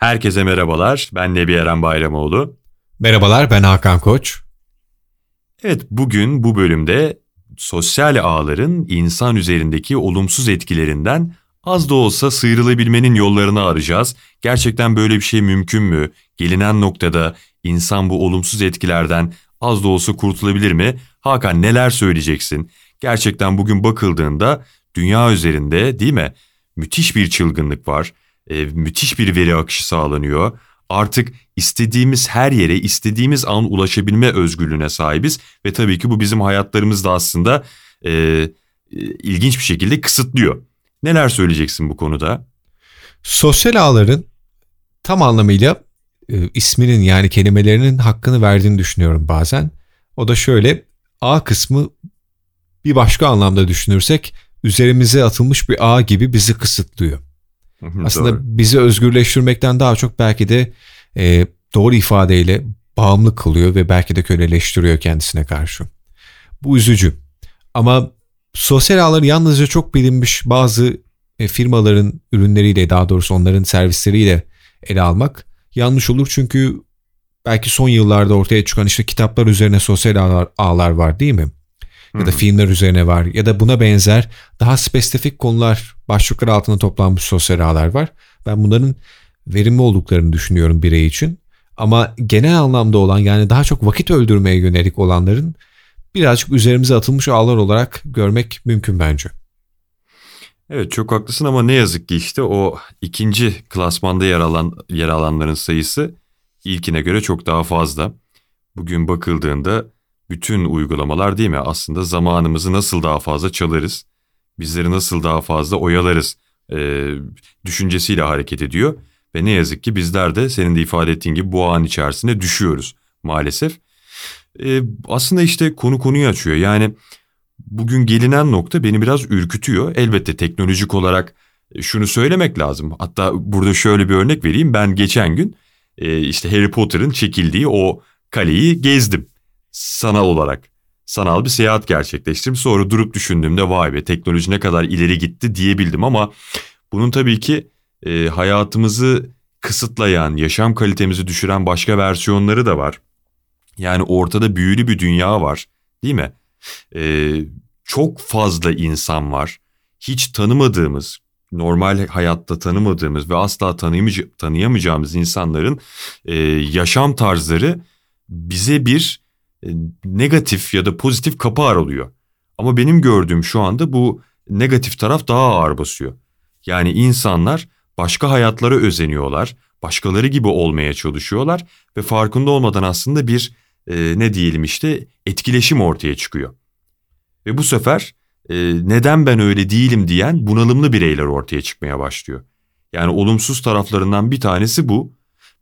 Herkese merhabalar. Ben Nebi Eren Bayramoğlu. Merhabalar ben Hakan Koç. Evet bugün bu bölümde sosyal ağların insan üzerindeki olumsuz etkilerinden az da olsa sıyrılabilmenin yollarını arayacağız. Gerçekten böyle bir şey mümkün mü? Gelinen noktada insan bu olumsuz etkilerden az da olsa kurtulabilir mi? Hakan neler söyleyeceksin? Gerçekten bugün bakıldığında dünya üzerinde değil mi? Müthiş bir çılgınlık var. E, müthiş bir veri akışı sağlanıyor. Artık istediğimiz her yere istediğimiz an ulaşabilme özgürlüğüne sahibiz ve tabii ki bu bizim hayatlarımızda aslında e, e, ilginç bir şekilde kısıtlıyor. Neler söyleyeceksin bu konuda? Sosyal ağların tam anlamıyla e, isminin yani kelimelerinin hakkını verdiğini düşünüyorum bazen. O da şöyle ağ kısmı bir başka anlamda düşünürsek üzerimize atılmış bir ağ gibi bizi kısıtlıyor. Aslında doğru. bizi özgürleştirmekten daha çok belki de e, doğru ifadeyle bağımlı kılıyor ve belki de köleleştiriyor kendisine karşı. Bu üzücü. Ama sosyal ağları yalnızca çok bilinmiş bazı e, firmaların ürünleriyle daha doğrusu onların servisleriyle ele almak yanlış olur. Çünkü belki son yıllarda ortaya çıkan işte kitaplar üzerine sosyal ağlar, ağlar var değil mi? Ya da filmler üzerine var ya da buna benzer daha spesifik konular başlıklar altında toplanmış sosyal ağlar var. Ben bunların verimli olduklarını düşünüyorum birey için. Ama genel anlamda olan yani daha çok vakit öldürmeye yönelik olanların birazcık üzerimize atılmış ağlar olarak görmek mümkün bence. Evet çok haklısın ama ne yazık ki işte o ikinci klasmanda yer alan yer alanların sayısı ilkine göre çok daha fazla. Bugün bakıldığında bütün uygulamalar değil mi aslında zamanımızı nasıl daha fazla çalarız, bizleri nasıl daha fazla oyalarız e, düşüncesiyle hareket ediyor. Ve ne yazık ki bizler de senin de ifade ettiğin gibi bu an içerisinde düşüyoruz maalesef. E, aslında işte konu konuyu açıyor yani bugün gelinen nokta beni biraz ürkütüyor. Elbette teknolojik olarak e, şunu söylemek lazım. Hatta burada şöyle bir örnek vereyim. Ben geçen gün e, işte Harry Potter'ın çekildiği o kaleyi gezdim sanal olarak. Sanal bir seyahat gerçekleştirdim. Sonra durup düşündüğümde vay be teknoloji ne kadar ileri gitti diyebildim ama bunun tabii ki e, hayatımızı kısıtlayan, yaşam kalitemizi düşüren başka versiyonları da var. Yani ortada büyülü bir dünya var değil mi? E, çok fazla insan var. Hiç tanımadığımız, normal hayatta tanımadığımız ve asla tanıyamayacağımız insanların e, yaşam tarzları bize bir negatif ya da pozitif kapı aralıyor. Ama benim gördüğüm şu anda bu negatif taraf daha ağır basıyor. Yani insanlar başka hayatlara özeniyorlar, başkaları gibi olmaya çalışıyorlar ve farkında olmadan aslında bir e, ne diyelim işte etkileşim ortaya çıkıyor. Ve bu sefer e, neden ben öyle değilim diyen bunalımlı bireyler ortaya çıkmaya başlıyor. Yani olumsuz taraflarından bir tanesi bu.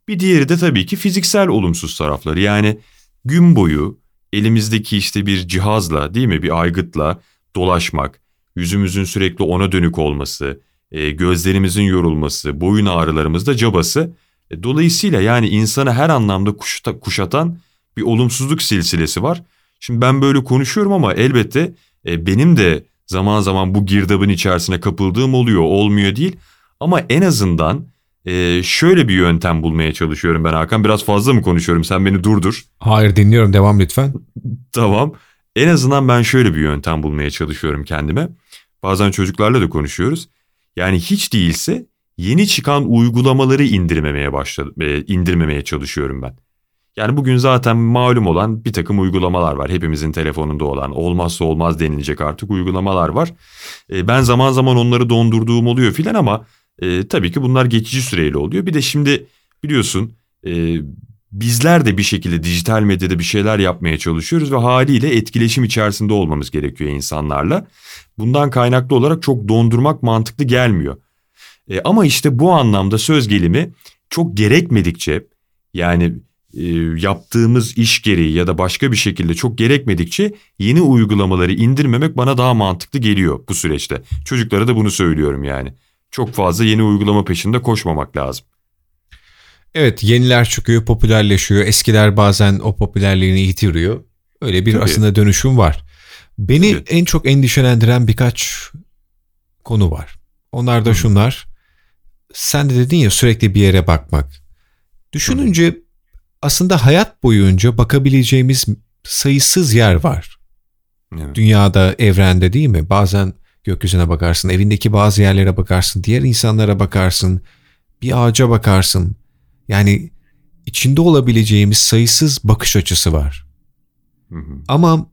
Bir diğeri de tabii ki fiziksel olumsuz tarafları. Yani gün boyu elimizdeki işte bir cihazla değil mi bir aygıtla dolaşmak, yüzümüzün sürekli ona dönük olması, e, gözlerimizin yorulması, boyun ağrılarımızda cabası. E, dolayısıyla yani insanı her anlamda kuşata, kuşatan bir olumsuzluk silsilesi var. Şimdi ben böyle konuşuyorum ama elbette e, benim de zaman zaman bu girdabın içerisine kapıldığım oluyor, olmuyor değil. Ama en azından ee, şöyle bir yöntem bulmaya çalışıyorum ben Hakan. Biraz fazla mı konuşuyorum? Sen beni durdur. Hayır dinliyorum. Devam lütfen. tamam. En azından ben şöyle bir yöntem bulmaya çalışıyorum kendime. Bazen çocuklarla da konuşuyoruz. Yani hiç değilse yeni çıkan uygulamaları indirmemeye başladım, e, indirmemeye çalışıyorum ben. Yani bugün zaten malum olan bir takım uygulamalar var. Hepimizin telefonunda olan olmazsa olmaz denilecek artık uygulamalar var. E, ben zaman zaman onları dondurduğum oluyor filan ama e, tabii ki bunlar geçici süreyle oluyor. Bir de şimdi biliyorsun e, bizler de bir şekilde dijital medyada bir şeyler yapmaya çalışıyoruz ve haliyle etkileşim içerisinde olmamız gerekiyor insanlarla. Bundan kaynaklı olarak çok dondurmak mantıklı gelmiyor. E, ama işte bu anlamda söz gelimi çok gerekmedikçe yani e, yaptığımız iş gereği ya da başka bir şekilde çok gerekmedikçe yeni uygulamaları indirmemek bana daha mantıklı geliyor bu süreçte. Çocuklara da bunu söylüyorum yani çok fazla yeni uygulama peşinde koşmamak lazım. Evet yeniler çıkıyor popülerleşiyor. Eskiler bazen o popülerliğini yitiriyor. Öyle bir Tabii. aslında dönüşüm var. Beni evet. en çok endişelendiren birkaç konu var. Onlar da şunlar. sen de dedin ya sürekli bir yere bakmak. Düşününce aslında hayat boyunca bakabileceğimiz sayısız yer var. Evet. Dünyada, evrende değil mi? Bazen gökyüzüne bakarsın, evindeki bazı yerlere bakarsın, diğer insanlara bakarsın, bir ağaca bakarsın. Yani içinde olabileceğimiz sayısız bakış açısı var. Hı hı. Ama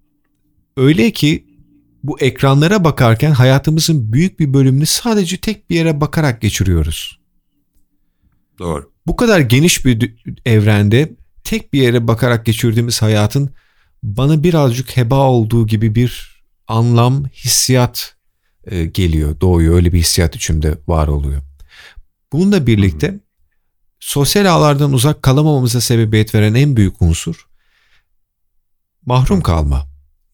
öyle ki bu ekranlara bakarken hayatımızın büyük bir bölümünü sadece tek bir yere bakarak geçiriyoruz. Doğru. Bu kadar geniş bir evrende tek bir yere bakarak geçirdiğimiz hayatın bana birazcık heba olduğu gibi bir anlam, hissiyat geliyor, doğuyor. Öyle bir hissiyat içimde var oluyor. Bununla birlikte sosyal ağlardan uzak kalamamamıza sebebiyet veren en büyük unsur mahrum kalma.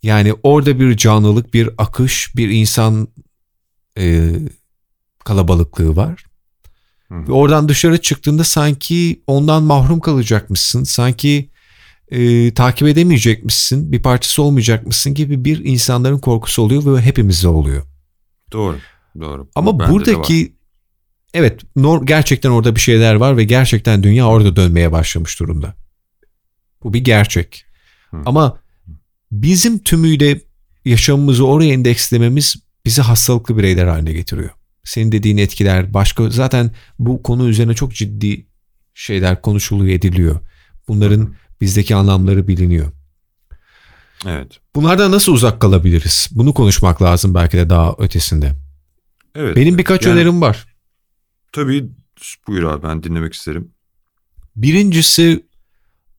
Yani orada bir canlılık, bir akış, bir insan e, kalabalıklığı var. Hı. Ve oradan dışarı çıktığında sanki ondan mahrum kalacakmışsın. Sanki e, takip edemeyecekmişsin, bir parçası olmayacakmışsın gibi bir insanların korkusu oluyor ve hepimizde oluyor. Doğru. Doğru. Ama bende buradaki evet gerçekten orada bir şeyler var ve gerçekten dünya orada dönmeye başlamış durumda. Bu bir gerçek. Hı. Ama bizim tümüyle yaşamımızı oraya endekslememiz bizi hastalıklı bireyler haline getiriyor. Senin dediğin etkiler başka zaten bu konu üzerine çok ciddi şeyler konuşuluyor ediliyor. Bunların bizdeki anlamları biliniyor. Evet. Bunlardan nasıl uzak kalabiliriz? Bunu konuşmak lazım belki de daha ötesinde. Evet. Benim birkaç Yani- önerim var. Tabii buyur abi ben dinlemek isterim. Birincisi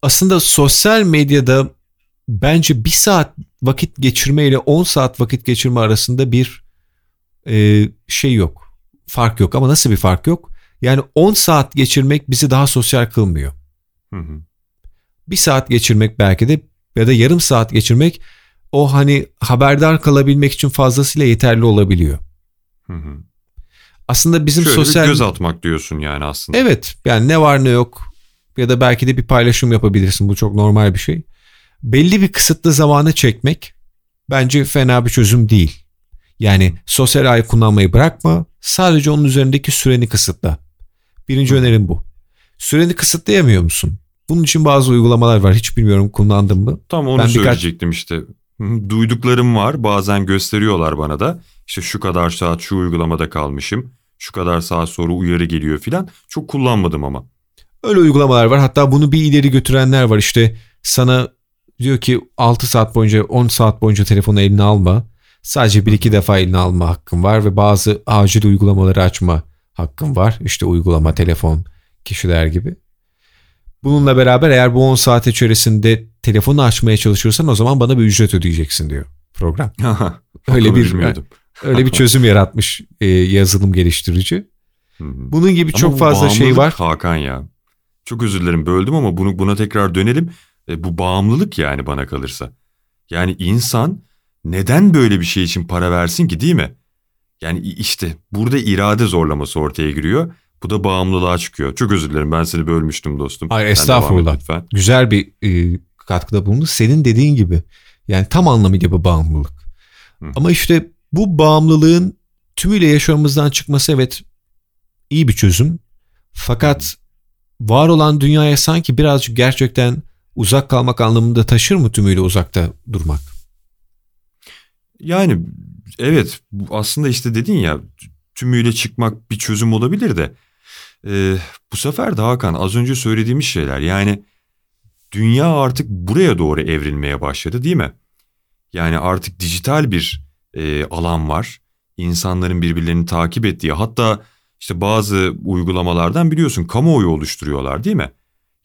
aslında sosyal medyada bence bir saat vakit geçirme ile 10 saat vakit geçirme arasında bir e, şey yok. Fark yok ama nasıl bir fark yok? Yani 10 saat geçirmek bizi daha sosyal kılmıyor. Hı hı. Bir saat geçirmek belki de ya da yarım saat geçirmek o hani haberdar kalabilmek için fazlasıyla yeterli olabiliyor. Hı hı. Aslında bizim Şöyle sosyal göz atmak diyorsun yani aslında. Evet yani ne var ne yok ya da belki de bir paylaşım yapabilirsin bu çok normal bir şey. Belli bir kısıtlı zamana çekmek bence fena bir çözüm değil. Yani sosyal ağ kullanmayı bırakma sadece onun üzerindeki süreni kısıtla. Birinci önerim bu. Süreni kısıtlayamıyor musun? Bunun için bazı uygulamalar var hiç bilmiyorum kullandın mı? Tam onu Ben birkaç- söyleyecektim işte. Hı hı. Duyduklarım var bazen gösteriyorlar bana da. İşte şu kadar saat şu uygulamada kalmışım. Şu kadar saat sonra uyarı geliyor filan. Çok kullanmadım ama. Öyle uygulamalar var. Hatta bunu bir ileri götürenler var. İşte sana diyor ki 6 saat boyunca 10 saat boyunca telefonu eline alma. Sadece bir iki defa eline alma hakkın var ve bazı acil uygulamaları açma hakkın var. İşte uygulama, telefon, kişiler gibi. Bununla beraber eğer bu 10 saat içerisinde telefonu açmaya çalışırsan o zaman bana bir ücret ödeyeceksin diyor program. Öyle bir öyle bir çözüm yaratmış e, yazılım geliştirici. Hı. Bunun gibi Ama çok fazla şey var. Hakan ya. Çok özür dilerim böldüm ama bunu buna tekrar dönelim. E, bu bağımlılık yani bana kalırsa. Yani insan neden böyle bir şey için para versin ki değil mi? Yani işte burada irade zorlaması ortaya giriyor. Bu da bağımlılığa çıkıyor. Çok özür dilerim ben seni bölmüştüm dostum. Hayır, estağfurullah. Lütfen. güzel bir e, katkıda bulundu. Senin dediğin gibi yani tam anlamıyla bir bağımlılık. Hı. Ama işte bu bağımlılığın tümüyle yaşamımızdan çıkması evet iyi bir çözüm. Fakat var olan dünyaya sanki birazcık gerçekten uzak kalmak anlamında taşır mı tümüyle uzakta durmak? Yani evet aslında işte dedin ya tümüyle çıkmak bir çözüm olabilir de e, bu sefer de Hakan az önce söylediğimiz şeyler yani dünya artık buraya doğru evrilmeye başladı değil mi? Yani artık dijital bir e, alan var. İnsanların birbirlerini takip ettiği hatta işte bazı uygulamalardan biliyorsun kamuoyu oluşturuyorlar değil mi?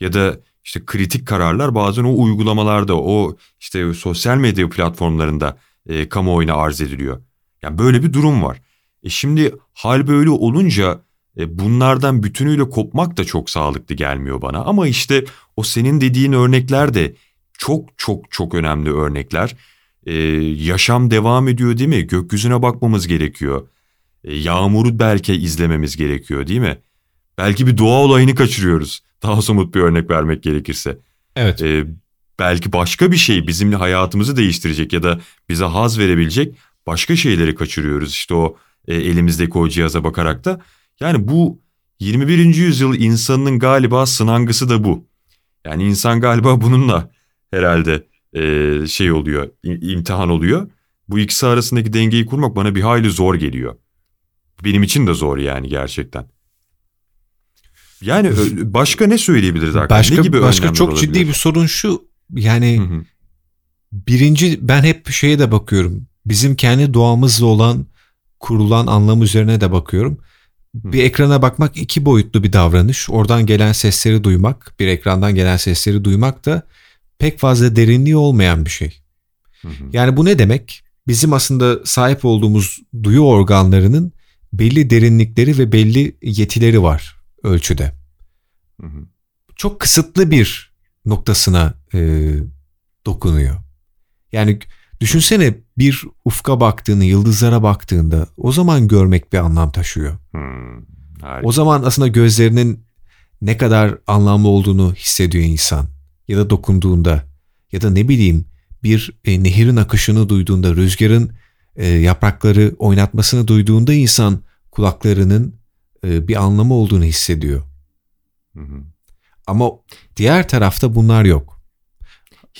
Ya da işte kritik kararlar bazen o uygulamalarda o işte sosyal medya platformlarında e, kamuoyuna arz ediliyor. Yani böyle bir durum var. E şimdi hal böyle olunca bunlardan bütünüyle kopmak da çok sağlıklı gelmiyor bana. Ama işte o senin dediğin örnekler de çok çok çok önemli örnekler. E, yaşam devam ediyor değil mi? Gökyüzüne bakmamız gerekiyor. E, yağmuru belki izlememiz gerekiyor değil mi? Belki bir doğa olayını kaçırıyoruz. Daha somut bir örnek vermek gerekirse. Evet. E, belki başka bir şey bizimle hayatımızı değiştirecek ya da bize haz verebilecek başka şeyleri kaçırıyoruz. İşte o e, elimizdeki o cihaza bakarak da. Yani bu 21. yüzyıl insanının galiba sınangısı da bu. Yani insan galiba bununla herhalde e, şey oluyor, imtihan oluyor. Bu ikisi arasındaki dengeyi kurmak bana bir hayli zor geliyor. Benim için de zor yani gerçekten. Yani başka ne söyleyebiliriz arkadaşlar? Başka, ne gibi başka çok olabilir? ciddi bir sorun şu. Yani hı hı. birinci ben hep şeye de bakıyorum. Bizim kendi doğamızla olan kurulan anlam üzerine de bakıyorum. Bir ekrana bakmak iki boyutlu bir davranış. Oradan gelen sesleri duymak, bir ekrandan gelen sesleri duymak da pek fazla derinliği olmayan bir şey. Yani bu ne demek? Bizim aslında sahip olduğumuz duyu organlarının belli derinlikleri ve belli yetileri var ölçüde. Çok kısıtlı bir noktasına e, dokunuyor. Yani düşünsene bir ufka baktığını, yıldızlara baktığında o zaman görmek bir anlam taşıyor. Hmm, o zaman aslında gözlerinin ne kadar anlamlı olduğunu hissediyor insan. Ya da dokunduğunda ya da ne bileyim bir e, nehirin akışını duyduğunda, rüzgarın e, yaprakları oynatmasını duyduğunda insan kulaklarının e, bir anlamı olduğunu hissediyor. Hı hı. Ama diğer tarafta bunlar yok.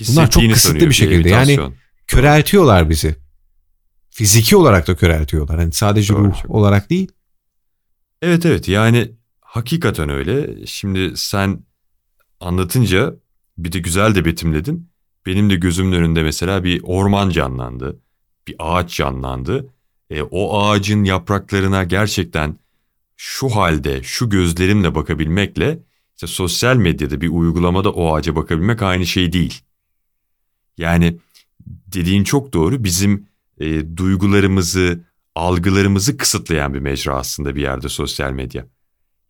Bunlar çok kısıtlı bir şekilde. Yani köreltiyorlar bizi. Fiziki olarak da köreltiyorlar. Hani sadece Doğru, ruh olarak değil. Evet evet yani hakikaten öyle. Şimdi sen anlatınca bir de güzel de betimledin. Benim de gözümün önünde mesela bir orman canlandı. Bir ağaç canlandı. E, o ağacın yapraklarına gerçekten şu halde, şu gözlerimle bakabilmekle işte sosyal medyada bir uygulamada o ağaca bakabilmek aynı şey değil. Yani dediğin çok doğru. Bizim e, duygularımızı, algılarımızı kısıtlayan bir mecra aslında bir yerde sosyal medya.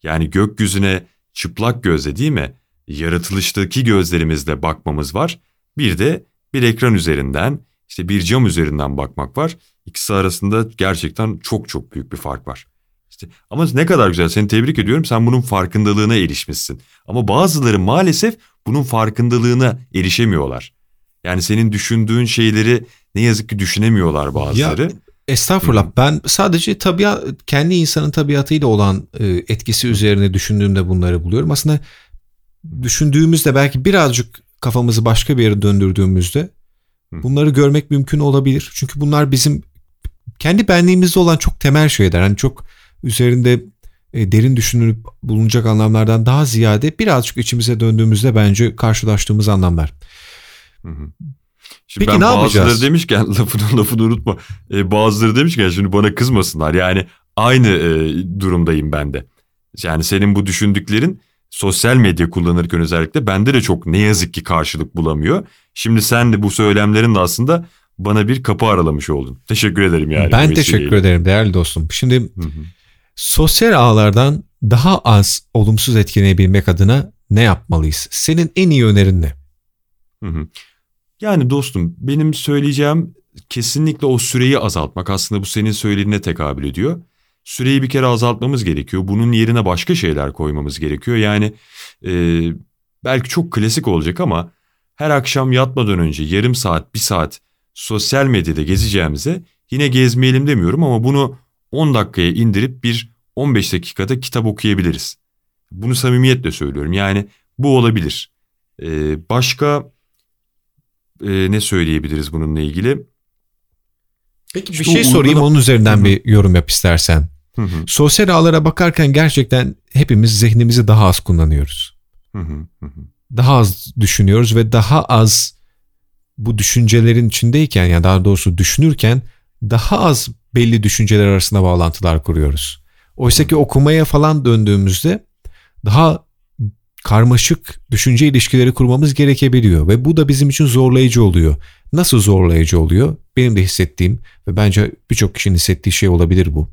Yani gökyüzüne çıplak gözle değil mi? Yaratılıştaki gözlerimizle bakmamız var. Bir de bir ekran üzerinden, işte bir cam üzerinden bakmak var. İkisi arasında gerçekten çok çok büyük bir fark var. İşte ama ne kadar güzel seni tebrik ediyorum sen bunun farkındalığına erişmişsin. Ama bazıları maalesef bunun farkındalığına erişemiyorlar. Yani senin düşündüğün şeyleri ne yazık ki düşünemiyorlar bazıları. Ya, estağfurullah Hı. ben sadece tabiat kendi insanın tabiatıyla olan e, etkisi üzerine düşündüğümde bunları buluyorum. Aslında düşündüğümüzde belki birazcık kafamızı başka bir yere döndürdüğümüzde bunları görmek mümkün olabilir. Çünkü bunlar bizim kendi benliğimizde olan çok temel şeyler. Hani çok üzerinde e, derin düşünülüp bulunacak anlamlardan daha ziyade birazcık içimize döndüğümüzde bence karşılaştığımız anlamlar. Hı hı. Şimdi Peki ben ne bazıları yapacağız? demişken lafını lafını unutma. E, bazıları demişken şimdi bana kızmasınlar. Yani aynı e, durumdayım ben de. Yani senin bu düşündüklerin sosyal medya kullanırken özellikle bende de çok ne yazık ki karşılık bulamıyor. Şimdi sen de bu söylemlerin de aslında bana bir kapı aralamış oldun. Teşekkür ederim yani. Ben teşekkür ederim değerli dostum. Şimdi hı hı. sosyal ağlardan daha az olumsuz etkilenebilmek adına ne yapmalıyız? Senin en iyi önerin ne? Hı hı. Yani dostum benim söyleyeceğim kesinlikle o süreyi azaltmak. Aslında bu senin söylediğine tekabül ediyor. Süreyi bir kere azaltmamız gerekiyor. Bunun yerine başka şeyler koymamız gerekiyor. Yani e, belki çok klasik olacak ama her akşam yatmadan önce yarım saat, bir saat sosyal medyada gezeceğimize yine gezmeyelim demiyorum ama bunu 10 dakikaya indirip bir 15 dakikada kitap okuyabiliriz. Bunu samimiyetle söylüyorum. Yani bu olabilir. Ee, başka e, ne söyleyebiliriz bununla ilgili? Peki işte bir şey sorayım uygulama... onun üzerinden Hı-hı. bir yorum yap istersen. Hı-hı. Sosyal ağlara bakarken gerçekten hepimiz zihnimizi daha az kullanıyoruz. Hı-hı. Daha az düşünüyoruz ve daha az bu düşüncelerin içindeyken yani daha doğrusu düşünürken daha az belli düşünceler arasında bağlantılar kuruyoruz. Oysa ki okumaya falan döndüğümüzde daha karmaşık düşünce ilişkileri kurmamız gerekebiliyor ve bu da bizim için zorlayıcı oluyor. Nasıl zorlayıcı oluyor? Benim de hissettiğim ve bence birçok kişinin hissettiği şey olabilir bu.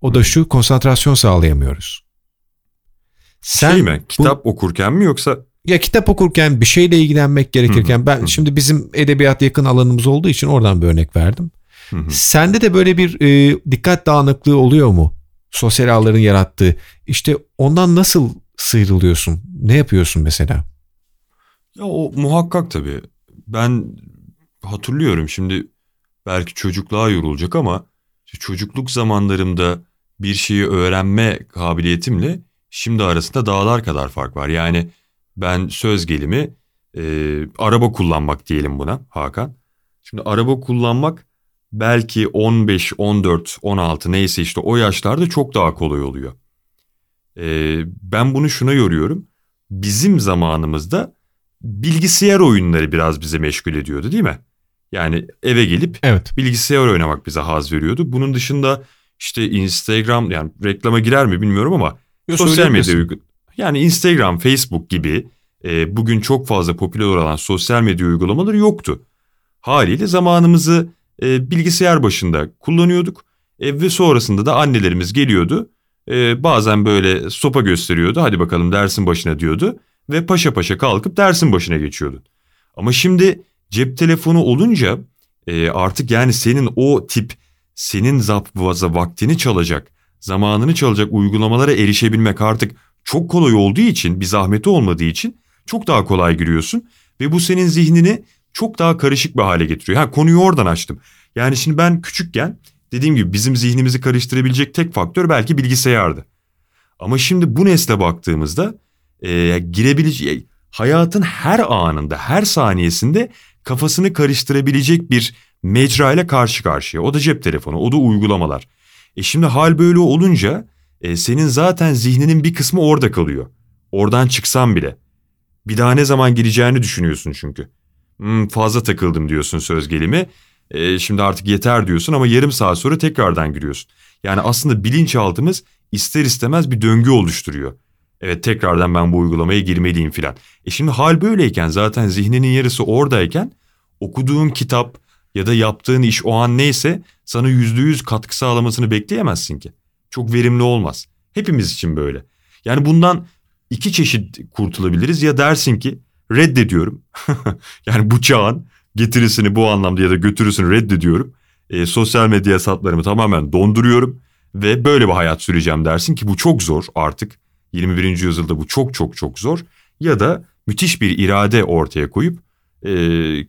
O da şu konsantrasyon sağlayamıyoruz. Sen şey mi? Kitap bu, okurken mi yoksa? Ya kitap okurken bir şeyle ilgilenmek gerekirken ben şimdi bizim edebiyat yakın alanımız olduğu için oradan bir örnek verdim. Sende de böyle bir e, dikkat dağınıklığı oluyor mu? Sosyal ağların yarattığı. İşte ondan nasıl sıyrılıyorsun? Ne yapıyorsun mesela? Ya o muhakkak tabii. Ben hatırlıyorum şimdi belki çocukluğa yorulacak ama çocukluk zamanlarımda bir şeyi öğrenme kabiliyetimle şimdi arasında dağlar kadar fark var. Yani ben söz gelimi e, araba kullanmak diyelim buna Hakan. Şimdi araba kullanmak belki 15, 14, 16 neyse işte o yaşlarda çok daha kolay oluyor. E, ben bunu şuna yoruyorum. Bizim zamanımızda bilgisayar oyunları biraz bize meşgul ediyordu değil mi? Yani eve gelip Evet. bilgisayar oynamak bize haz veriyordu. Bunun dışında işte Instagram yani reklama girer mi bilmiyorum ama Yo, sosyal medya söyleyebilirsin. uygu- yani Instagram, Facebook gibi e, bugün çok fazla popüler olan sosyal medya uygulamaları yoktu. Haliyle zamanımızı e, bilgisayar başında kullanıyorduk E, ve sonrasında da annelerimiz geliyordu. E, bazen böyle sopa gösteriyordu. Hadi bakalım dersin başına diyordu ve paşa paşa kalkıp dersin başına geçiyordun. Ama şimdi cep telefonu olunca e, artık yani senin o tip senin zapvaza vaktini çalacak, zamanını çalacak uygulamalara erişebilmek artık çok kolay olduğu için, bir zahmeti olmadığı için çok daha kolay giriyorsun ve bu senin zihnini çok daha karışık bir hale getiriyor. Ha konuyu oradan açtım. Yani şimdi ben küçükken dediğim gibi bizim zihnimizi karıştırabilecek tek faktör belki bilgisayardı. Ama şimdi bu nesle baktığımızda e, girebileceği hayatın her anında, her saniyesinde kafasını karıştırabilecek bir mecra ile karşı karşıya. O da cep telefonu, o da uygulamalar. E şimdi hal böyle olunca e, senin zaten zihninin bir kısmı orada kalıyor. Oradan çıksan bile. Bir daha ne zaman gireceğini düşünüyorsun çünkü. Hmm, fazla takıldım diyorsun söz gelimi. E, şimdi artık yeter diyorsun ama yarım saat sonra tekrardan giriyorsun. Yani aslında bilinçaltımız ister istemez bir döngü oluşturuyor. Evet tekrardan ben bu uygulamaya girmeliyim filan. E şimdi hal böyleyken zaten zihninin yarısı oradayken okuduğun kitap ya da yaptığın iş o an neyse sana yüzde yüz katkı sağlamasını bekleyemezsin ki. Çok verimli olmaz. Hepimiz için böyle. Yani bundan iki çeşit kurtulabiliriz ya dersin ki reddediyorum. yani bu çağın getirisini bu anlamda ya da götürüsünü reddediyorum. E, sosyal medya hesaplarımı tamamen donduruyorum ve böyle bir hayat süreceğim dersin ki bu çok zor artık. 21. yüzyılda bu çok çok çok zor. Ya da müthiş bir irade ortaya koyup e,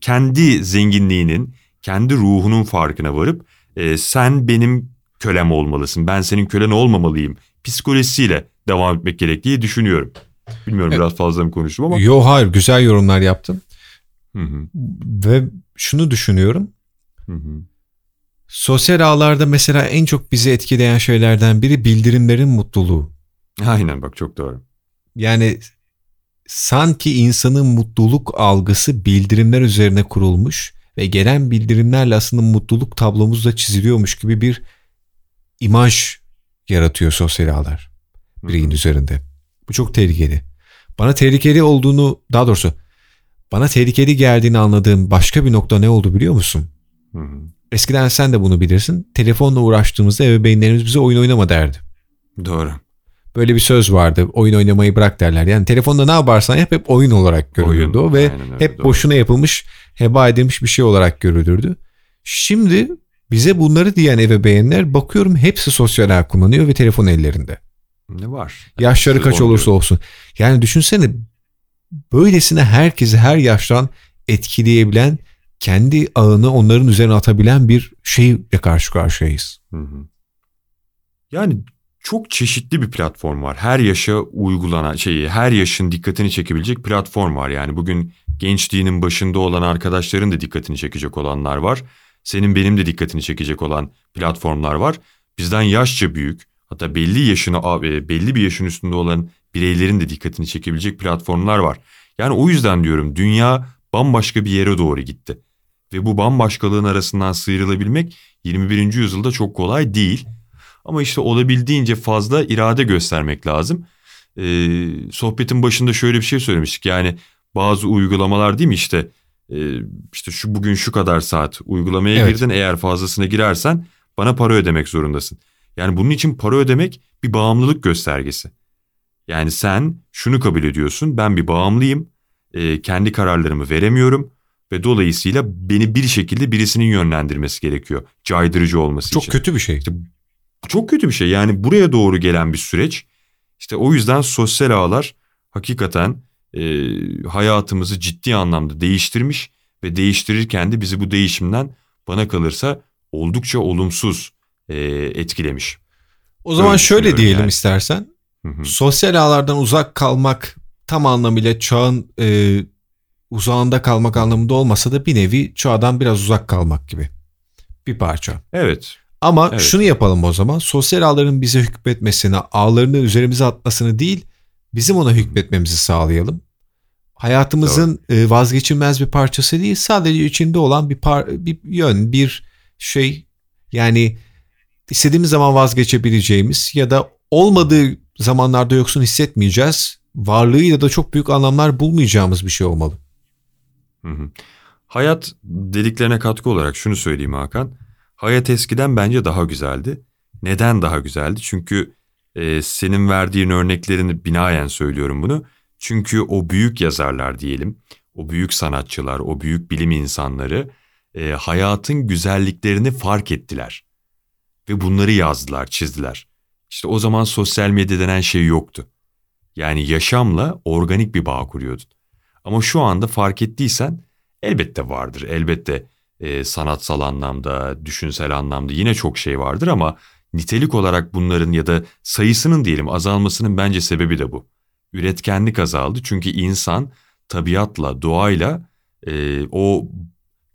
kendi zenginliğinin, kendi ruhunun farkına varıp e, sen benim kölem olmalısın, ben senin kölen olmamalıyım psikolojisiyle devam etmek gerektiği düşünüyorum. Bilmiyorum Evet. biraz fazla mı konuştum ama. Yo hayır güzel yorumlar yaptın. Hı hı, Ve şunu düşünüyorum. hı hı. Sosyal ağlarda mesela en çok bizi etkileyen şeylerden biri bildirimlerin mutluluğu. Aynen bak çok doğru. Yani sanki insanın mutluluk algısı bildirimler üzerine kurulmuş ve gelen bildirimlerle aslında mutluluk tablomuzda çiziliyormuş gibi bir imaj yaratıyor sosyal ağlar bireyin üzerinde. Bu çok tehlikeli. Bana tehlikeli olduğunu, daha doğrusu bana tehlikeli geldiğini anladığım başka bir nokta ne oldu biliyor musun? Hı hı. Eskiden sen de bunu bilirsin. Telefonla uğraştığımızda ebeveynlerimiz bize oyun oynama derdi. Doğru. Böyle bir söz vardı. Oyun oynamayı bırak derler. Yani telefonda ne yaparsan yap hep oyun olarak görülürdü Oyun, ve öyle, hep doğru. boşuna yapılmış, heba edilmiş bir şey olarak görülürdü. Şimdi bize bunları diyen ebeveynler bakıyorum hepsi sosyal ağ kullanıyor ve telefon ellerinde. Ne var? Yaşları kaç Onu olursa olsun. Yani düşünsene böylesine herkesi her yaştan etkileyebilen, kendi ağını onların üzerine atabilen bir şeyle karşı karşıyayız. Hı. Yani çok çeşitli bir platform var. Her yaşa uygulanan şeyi, her yaşın dikkatini çekebilecek platform var. Yani bugün gençliğinin başında olan arkadaşların da dikkatini çekecek olanlar var. Senin benim de dikkatini çekecek olan platformlar var. Bizden yaşça büyük, hatta belli yaşını e, belli bir yaşın üstünde olan bireylerin de dikkatini çekebilecek platformlar var. Yani o yüzden diyorum dünya bambaşka bir yere doğru gitti. Ve bu bambaşkalığın arasından sıyrılabilmek 21. yüzyılda çok kolay değil. Ama işte olabildiğince fazla irade göstermek lazım. Ee, sohbetin başında şöyle bir şey söylemiştik. Yani bazı uygulamalar değil mi işte e, işte şu bugün şu kadar saat uygulamaya Evet. girdin eğer fazlasına girersen bana para ödemek zorundasın. Yani bunun için para ödemek bir bağımlılık göstergesi. Yani sen şunu kabul ediyorsun ben bir bağımlıyım e, kendi kararlarımı veremiyorum ve dolayısıyla beni bir şekilde birisinin yönlendirmesi gerekiyor caydırıcı olması Çok için. kötü bir şey. Çok kötü bir şey. Yani buraya doğru gelen bir süreç. İşte o yüzden sosyal ağlar hakikaten e, hayatımızı ciddi anlamda değiştirmiş ve değiştirirken de bizi bu değişimden bana kalırsa oldukça olumsuz e, etkilemiş. O zaman Öyle şöyle diyelim yani. istersen. Hı hı. Sosyal ağlardan uzak kalmak tam anlamıyla çağın e, uzağında kalmak anlamında olmasa da bir nevi çağdan biraz uzak kalmak gibi. Bir parça. Evet. Ama Evet. şunu yapalım o zaman. Sosyal ağların bize hükmetmesini, ağlarını üzerimize atmasını değil, bizim ona hükmetmemizi sağlayalım. Hayatımızın e, vazgeçilmez bir parçası değil, sadece içinde olan bir, par- bir yön, bir şey. Yani istediğimiz zaman vazgeçebileceğimiz ya da olmadığı zamanlarda yoksun hissetmeyeceğiz. Varlığıyla da çok büyük anlamlar bulmayacağımız bir şey olmalı. Hı hı. Hayat dediklerine katkı olarak şunu söyleyeyim Hakan. Hayat eskiden bence daha güzeldi. Neden daha güzeldi? Çünkü e, senin verdiğin örneklerini binaen söylüyorum bunu. Çünkü o büyük yazarlar diyelim, o büyük sanatçılar, o büyük bilim insanları e, hayatın güzelliklerini fark ettiler. Ve bunları yazdılar, çizdiler. İşte o zaman sosyal medya denen şey yoktu. Yani yaşamla organik bir bağ kuruyordun. Ama şu anda fark ettiysen elbette vardır. Elbette e, sanatsal anlamda, düşünsel anlamda yine çok şey vardır ama nitelik olarak bunların ya da sayısının diyelim azalmasının bence sebebi de bu. Üretkenlik azaldı çünkü insan tabiatla, doğayla e, o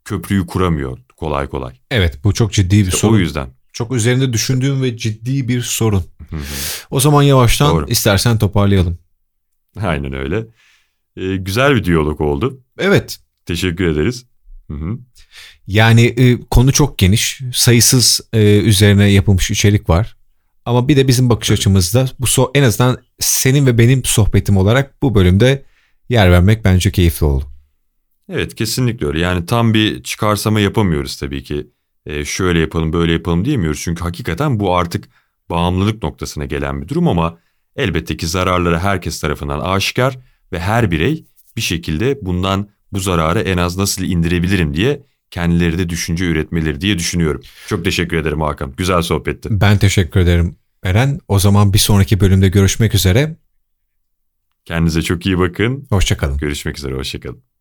köprüyü kuramıyor kolay kolay. Evet bu çok ciddi bir İşte sorun. o yüzden. Çok üzerinde düşündüğüm ve ciddi bir sorun. Hı hı. O zaman yavaştan Doğru. istersen toparlayalım. Aynen öyle. E, güzel bir diyalog oldu. Evet. Teşekkür ederiz. Hı hı. Yani e, konu çok geniş. Sayısız e, üzerine yapılmış içerik var. Ama bir de bizim bakış açımızda bu so en azından senin ve benim sohbetim olarak bu bölümde yer vermek bence keyifli oldu. Evet kesinlikle öyle. Yani tam bir çıkarsama yapamıyoruz tabii ki. Ee, şöyle yapalım böyle yapalım diyemiyoruz. Çünkü hakikaten bu artık bağımlılık noktasına gelen bir durum ama elbette ki zararları herkes tarafından aşikar ve her birey bir şekilde bundan bu zararı en az nasıl indirebilirim diye kendileri de düşünce üretmeleri diye düşünüyorum. Çok teşekkür ederim Hakan. Güzel sohbetti. Ben teşekkür ederim Eren. O zaman bir sonraki bölümde görüşmek üzere. Kendinize çok iyi bakın. Hoşçakalın. Görüşmek üzere. Hoşçakalın.